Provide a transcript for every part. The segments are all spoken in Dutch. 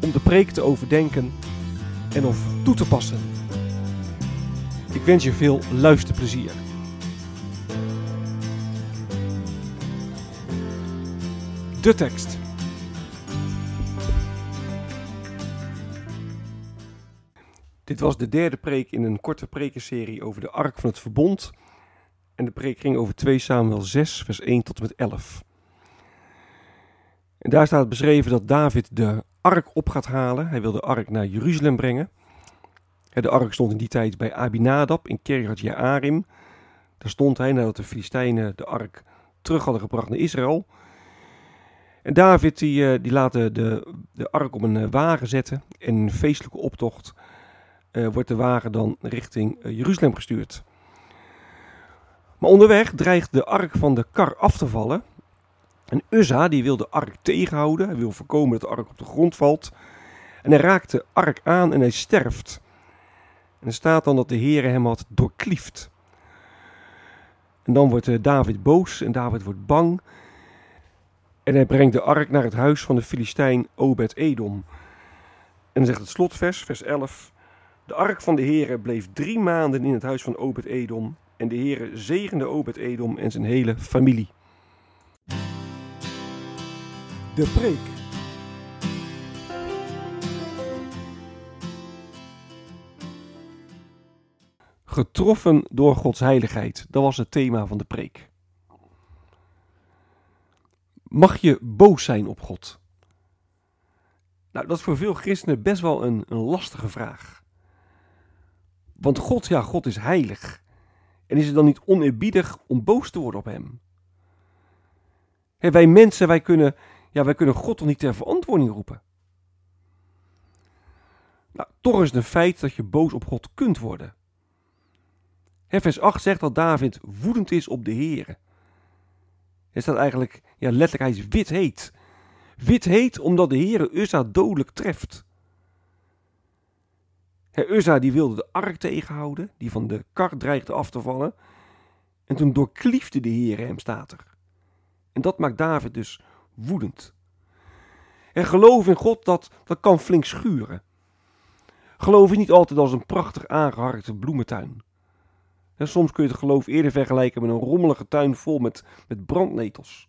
om de preek te overdenken en of toe te passen. Ik wens je veel luisterplezier. De tekst. Dit was de derde preek in een korte prekenserie over de Ark van het Verbond. En de preek ging over 2 Samuel 6, vers 1 tot en met 11. En daar staat beschreven dat David de ark op gaat halen. Hij wil de ark naar Jeruzalem brengen. De ark stond in die tijd bij Abinadab in Kirjat Jearim. Daar stond hij nadat de Filistijnen de ark terug hadden gebracht naar Israël. En David die, eh, die laat de, de ark op een eh, wagen zetten. En in een feestelijke optocht uh, wordt de wagen dan richting Jeruzalem gestuurd. Maar onderweg dreigt de ark van de kar af te vallen. En Uzza die wil de ark tegenhouden. Hij wil voorkomen dat de ark op de grond valt. En hij raakt de ark aan en hij sterft. En er staat dan dat de Heere hem had doorklieft. En dan wordt David boos en David wordt bang. En hij brengt de ark naar het huis van de Filistijn Obed-Edom. En dan zegt het slotvers, vers 11. De ark van de Heere bleef drie maanden in het huis van Obed-Edom. En de Heere zegende Obed-Edom en zijn hele familie. De preek. Getroffen door Gods heiligheid, dat was het thema van de preek. Mag je boos zijn op God? Nou, dat is voor veel christenen best wel een, lastige vraag. Want God, ja, God is heilig. En is het dan niet oneerbiedig om boos te worden op hem? wij mensen, wij kunnen, ja, wij kunnen God toch niet ter verantwoording roepen? Nou, toch is het een feit dat je boos op God kunt worden. vers 8 zegt dat David woedend is op de Heer. Het staat eigenlijk, ja, letterlijk, hij is wit heet. Wit heet omdat de Heer Uzza dodelijk treft. Uzza die wilde de ark tegenhouden, die van de kar dreigde af te vallen. En toen doorkliefde de Heer hem, staat er. En dat maakt David dus woedend. En geloof in God, dat, dat kan flink schuren. Geloof is niet altijd als een prachtig aangeharkte bloementuin. En soms kun je het geloof eerder vergelijken met een rommelige tuin vol met, met brandnetels.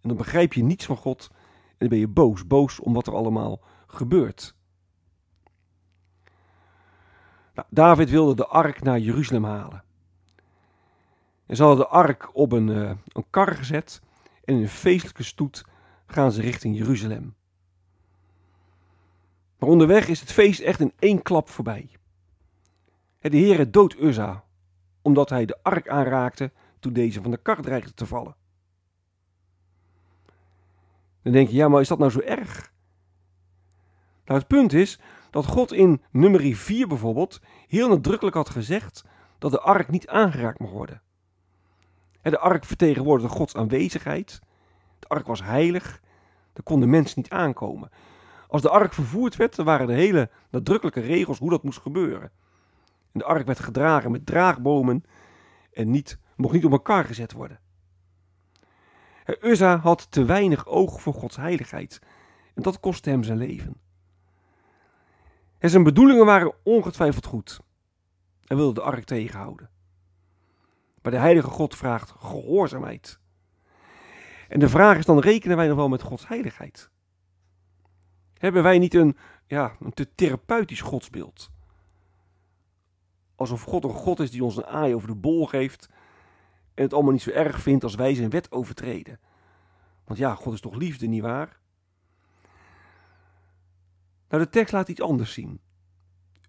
En dan begrijp je niets van God en dan ben je boos, boos om wat er allemaal gebeurt. Nou, David wilde de ark naar Jeruzalem halen. En ze hadden de ark op een, uh, een kar gezet en in een feestelijke stoet gaan ze richting Jeruzalem. Maar onderweg is het feest echt in één klap voorbij. De Heere dood Uzza, omdat hij de ark aanraakte toen deze van de kar dreigde te vallen. Dan denk je, ja, maar is dat nou zo erg? Nou, het punt is dat God in nummer 4 bijvoorbeeld heel nadrukkelijk had gezegd dat de ark niet aangeraakt mag worden. De ark vertegenwoordigde Gods aanwezigheid. De ark was heilig. Daar konden mensen niet aankomen. Als de ark vervoerd werd, dan waren er hele nadrukkelijke regels hoe dat moest gebeuren. En de ark werd gedragen met draagbomen en niet, mocht niet op elkaar gezet worden. Uzza had te weinig oog voor Gods heiligheid en dat kostte hem zijn leven. En zijn bedoelingen waren ongetwijfeld goed. Hij wilde de ark tegenhouden. Maar de heilige God vraagt gehoorzaamheid. En de vraag is dan, rekenen wij nog wel met Gods heiligheid? Hebben wij niet een, ja, een te therapeutisch godsbeeld? Alsof God een God is die ons een aai over de bol geeft en het allemaal niet zo erg vindt als wij zijn wet overtreden. Want ja, God is toch liefde, nietwaar? Nou, de tekst laat iets anders zien.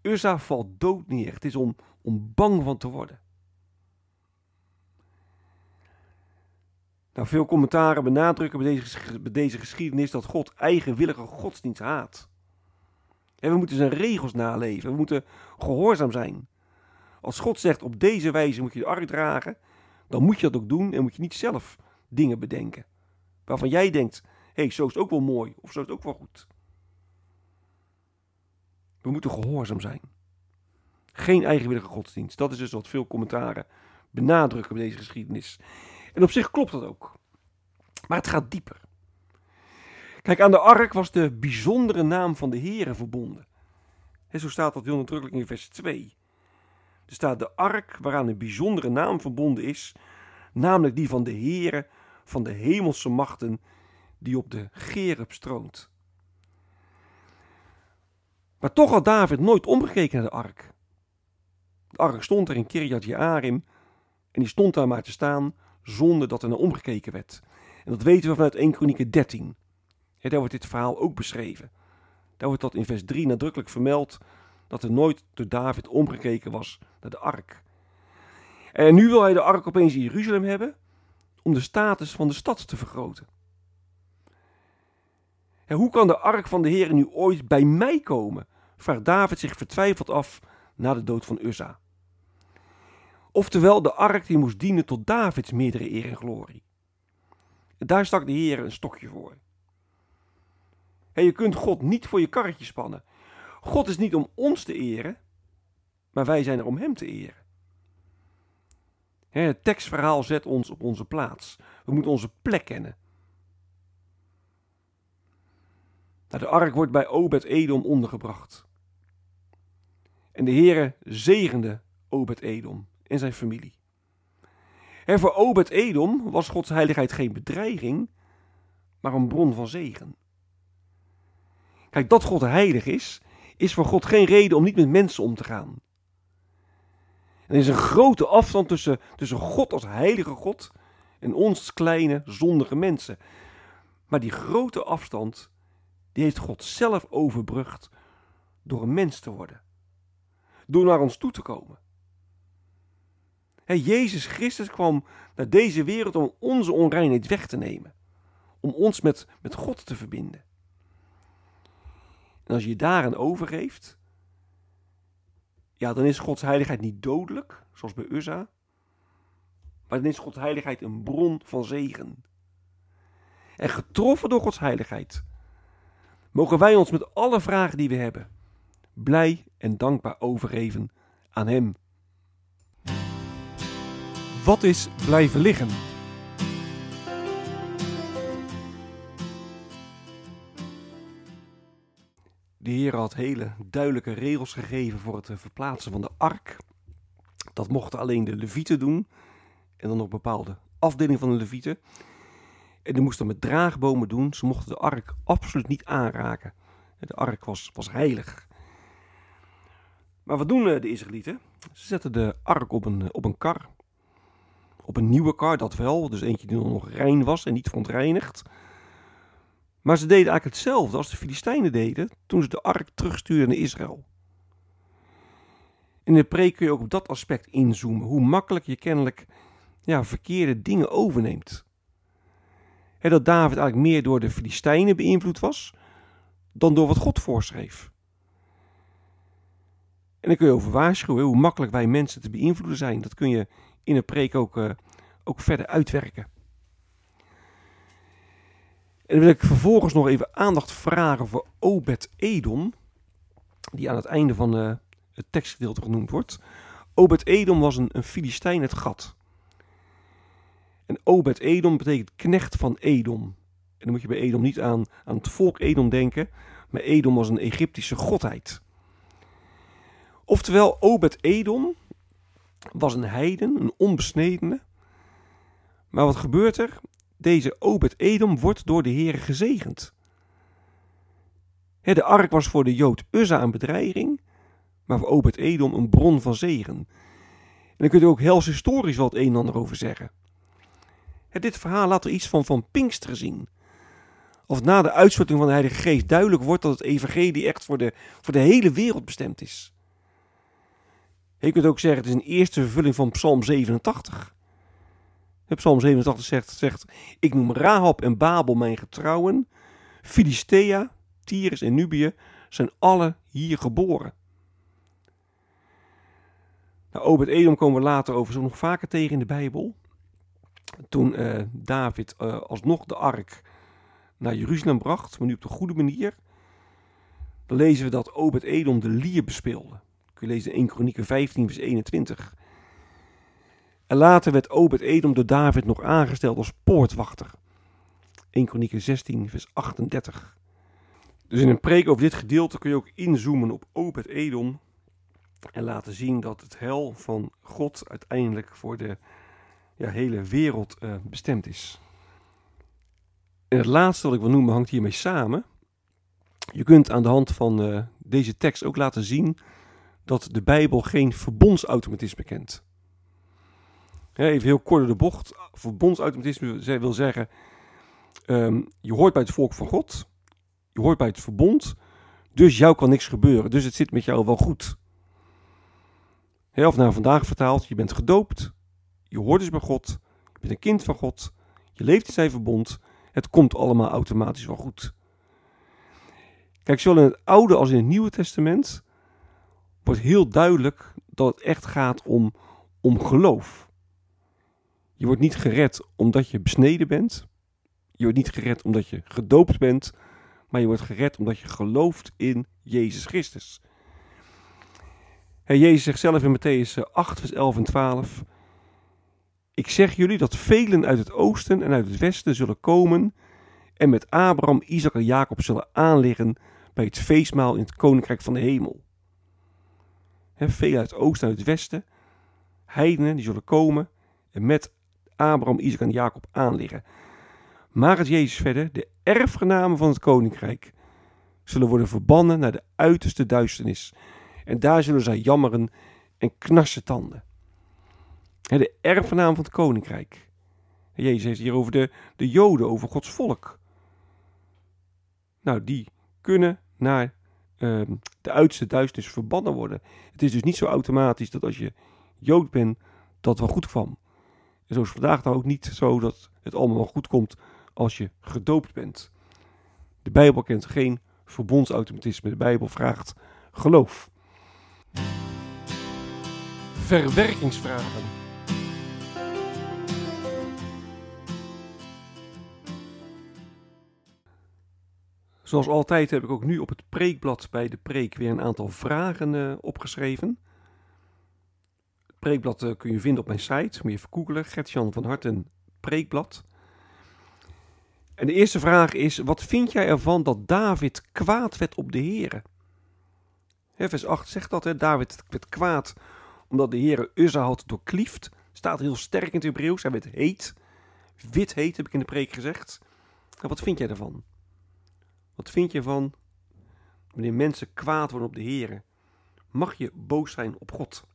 Uzza valt dood neer. Het is om, om bang van te worden. Nou, veel commentaren benadrukken bij deze, geschiedenis dat God eigenwillige godsdienst haat. En we moeten zijn regels naleven. We moeten gehoorzaam zijn. Als God zegt op deze wijze moet je de ark dragen, dan moet je dat ook doen en moet je niet zelf dingen bedenken. Waarvan jij denkt, hé, hey, zo is het ook wel mooi of zo is het ook wel goed. We moeten gehoorzaam zijn. Geen eigenwillige godsdienst. Dat is dus wat veel commentaren benadrukken bij deze geschiedenis. En op zich klopt dat ook. Maar het gaat dieper. Kijk, aan de ark was de bijzondere naam van de Heere verbonden. En zo staat dat heel nadrukkelijk in vers 2. Er staat de ark waaraan een bijzondere naam verbonden is, namelijk die van de Heere van de hemelse machten die op de Gerub stroont. Maar toch had David nooit omgekeken naar de ark. De ark stond er in Kirjat Jearim en die stond daar maar te staan zonder dat er naar omgekeken werd. En dat weten we vanuit 1 Kronieken 13. Ja, daar wordt dit verhaal ook beschreven. Daar wordt dat in vers 3 nadrukkelijk vermeld dat er nooit door David omgekeken was naar de ark. En nu wil hij de ark opeens in Jeruzalem hebben om de status van de stad te vergroten. En hoe kan de ark van de Heer nu ooit bij mij komen? vraagt David zich vertwijfeld af na de dood van Uzza. Oftewel, de ark die moest dienen tot Davids meerdere eer en glorie. Daar stak de Heer een stokje voor. Je kunt God niet voor je karretje spannen. God is niet om ons te eren, maar wij zijn er om Hem te eren. Het tekstverhaal zet ons op onze plaats. We moeten onze plek kennen. Nou, de ark wordt bij Obed-Edom ondergebracht. En de Heere zegende Obed-Edom en zijn familie. En voor Obed-Edom was Gods heiligheid geen bedreiging, maar een bron van zegen. Kijk, dat God heilig is, is voor God geen reden om niet met mensen om te gaan. er is een grote afstand tussen, tussen God als heilige God en ons kleine, zondige mensen. Maar die grote afstand, die heeft God zelf overbrugd door een mens te worden. Door naar ons toe te komen. Jezus Christus kwam naar deze wereld om onze onreinheid weg te nemen. Om ons met, met God te verbinden. En als je daaraan overgeeft, ja, dan is Gods heiligheid niet dodelijk, zoals bij Uzza. Maar dan is Gods heiligheid een bron van zegen. En getroffen door Gods heiligheid, mogen wij ons met alle vragen die we hebben, blij en dankbaar overgeven aan Hem. Wat is blijven liggen? De Heer had hele duidelijke regels gegeven voor het verplaatsen van de ark. Dat mochten alleen de levieten doen. En dan nog bepaalde afdelingen van de levieten. En die moesten met draagbomen doen. Ze mochten de ark absoluut niet aanraken. De ark was, was heilig. Maar wat doen de Israëlieten? Ze zetten de ark op een, op een kar. Op een nieuwe kar, dat wel. Dus eentje die nog rein was en niet verontreinigd. Maar ze deden eigenlijk hetzelfde als de Filistijnen deden toen ze de ark terugstuurden naar Israël. In de preek kun je ook op dat aspect inzoomen. Hoe makkelijk je kennelijk ja, verkeerde dingen overneemt. Dat David eigenlijk meer door de Filistijnen beïnvloed was dan door wat God voorschreef. En dan kun je over waarschuwen hoe makkelijk wij mensen te beïnvloeden zijn. Dat kun je in een preek ook, uh, ook verder uitwerken. En dan wil ik vervolgens nog even aandacht vragen voor Obed-Edom, die aan het einde van uh, het tekstgedeelte genoemd wordt. Obed-Edom was een, een Filistijn het gat. En Obed-Edom betekent knecht van Edom. En dan moet je bij Edom niet aan, aan het volk Edom denken, maar Edom was een Egyptische godheid. Oftewel, Obed-Edom was een heiden, een onbesnedene. Maar wat gebeurt er? Deze Obed-Edom wordt door de Heer gezegend. de ark was voor de Jood Uzza een bedreiging, maar voor Obed-Edom een bron van zegen. En daar kunt u ook hels historisch wat een en ander over zeggen. dit verhaal laat er iets van van Pinksteren zien. Of na de uitstorting van de Heilige Geest duidelijk wordt dat het evangelie echt voor de, voor de hele wereld bestemd is. Je kunt ook zeggen, het is een eerste vervulling van Psalm 87. Psalm 87 zegt, zegt, ik noem Rahab en Babel mijn getrouwen. Filistea, Tyrus en Nubië zijn alle hier geboren. Nou, Obed-Edom komen we later over nog vaker tegen in de Bijbel. Toen uh, David uh, alsnog de ark naar Jeruzalem bracht, maar nu op de goede manier. Dan lezen we dat Obed-Edom de lier bespeelde. Kun je lezen in 1 Kronieken 15 vers 21. En later werd Obed-Edom door David nog aangesteld als poortwachter. 1 Kronieken 16 vers 38. Dus in een preek over dit gedeelte kun je ook inzoomen op Obed-Edom en laten zien dat het hel van God uiteindelijk voor de ja, hele wereld uh, bestemd is. En het laatste wat ik wil noemen hangt hiermee samen. Je kunt aan de hand van uh, deze tekst ook laten zien dat de Bijbel geen verbondsautomatisme kent. Even heel kort de bocht. Verbondsautomatisme wil zeggen, um, je hoort bij het volk van God, je hoort bij het verbond, dus jou kan niks gebeuren. Dus het zit met jou wel goed. of naar vandaag vertaald, je bent gedoopt, je hoort dus bij God, je bent een kind van God, je leeft in zijn verbond, het komt allemaal automatisch wel goed. Kijk, zowel in het Oude als in het Nieuwe Testament wordt heel duidelijk dat het echt gaat om, om geloof. Je wordt niet gered omdat je besneden bent. Je wordt niet gered omdat je gedoopt bent. Maar je wordt gered omdat je gelooft in Jezus Christus. En Jezus zegt zelf in Matthäus 8, vers 11 en 12. Ik zeg jullie dat velen uit het oosten en uit het westen zullen komen en met Abraham, Isaac en Jacob zullen aanliggen bij het feestmaal in het koninkrijk van de hemel. Veel uit het oosten en uit het westen, heidenen die zullen komen en met Abraham, Isaac en Jacob aanliggen. Maar het Jezus verder, de erfgenamen van het koninkrijk zullen worden verbannen naar de uiterste duisternis. En daar zullen zij jammeren en knarsen tanden. De erfgenamen van het koninkrijk. Jezus heeft hier over de, de Joden, over Gods volk. Nou, die kunnen naar Ehm, de uiterste duisternis verbannen worden. Het is dus niet zo automatisch dat als je Jood bent, dat wel goed kwam. En zo is vandaag nou ook niet zo dat het allemaal goed komt als je gedoopt bent. De Bijbel kent geen verbondsautomatisme. De Bijbel vraagt geloof. Verwerkingsvragen. Zoals altijd heb ik ook nu op het preekblad bij de preek weer een aantal vragen uh, opgeschreven. Het preekblad uh, kun je vinden op mijn site. Moet je even googelen. Gertjan van Harten preekblad. En de eerste vraag is, wat vind jij ervan dat David kwaad werd op de Here? vers 8 zegt dat, hè? David werd kwaad omdat de Here Uzza had doorklieft. Staat heel sterk in het Hebreeuws. Hij werd heet. Wit heet, heb ik in de preek gezegd. Nou, wat vind jij daarvan? Wat vind je van wanneer mensen kwaad worden op de Heer? Mag je boos zijn op God?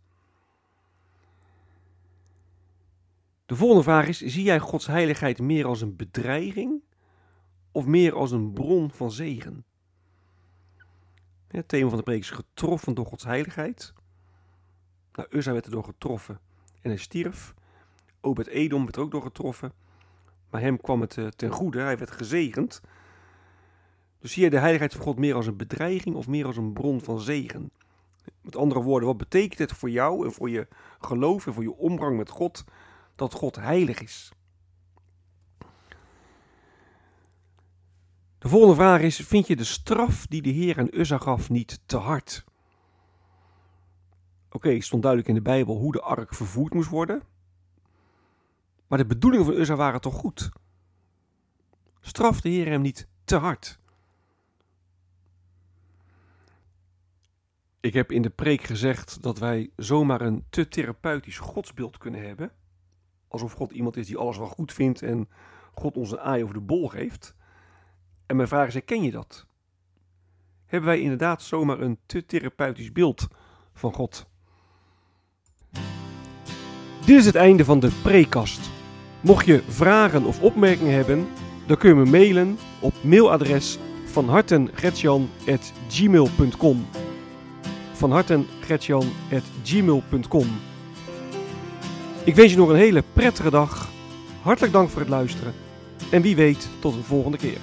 De volgende vraag is: zie jij Gods heiligheid meer als een bedreiging of meer als een bron van zegen? Het thema van de preek is getroffen door Gods heiligheid. Nou, Uzza werd erdoor getroffen en hij stierf. Obed-Edom werd er ook door getroffen. Maar hem kwam het eh, ten goede, hij werd gezegend. Dus zie je de heiligheid van God meer als een bedreiging of meer als een bron van zegen? Met andere woorden, wat betekent het voor jou en voor je geloof en voor je omgang met God dat God heilig is? De volgende vraag is: vind je de straf die de Heer aan Uzza gaf niet te hard? Oké, het stond duidelijk in de Bijbel hoe de ark vervoerd moest worden. Maar de bedoelingen van Uzza waren toch goed? Straf de Heer hem niet te hard? Ik heb in de preek gezegd dat wij zomaar een te therapeutisch godsbeeld kunnen hebben. Alsof God iemand is die alles wel goed vindt en God ons een aai over de bol geeft. En mijn vraag is, ken je dat? hebben wij inderdaad zomaar een te therapeutisch beeld van God. Dit is het einde van de prekast. Mocht je vragen of opmerkingen hebben, dan kun je me mailen op mailadres van hartengretjan.gmail.com van hartengretjan.gmail.com Ik wens je nog een hele prettige dag. Hartelijk dank voor het luisteren. En wie weet tot een volgende keer.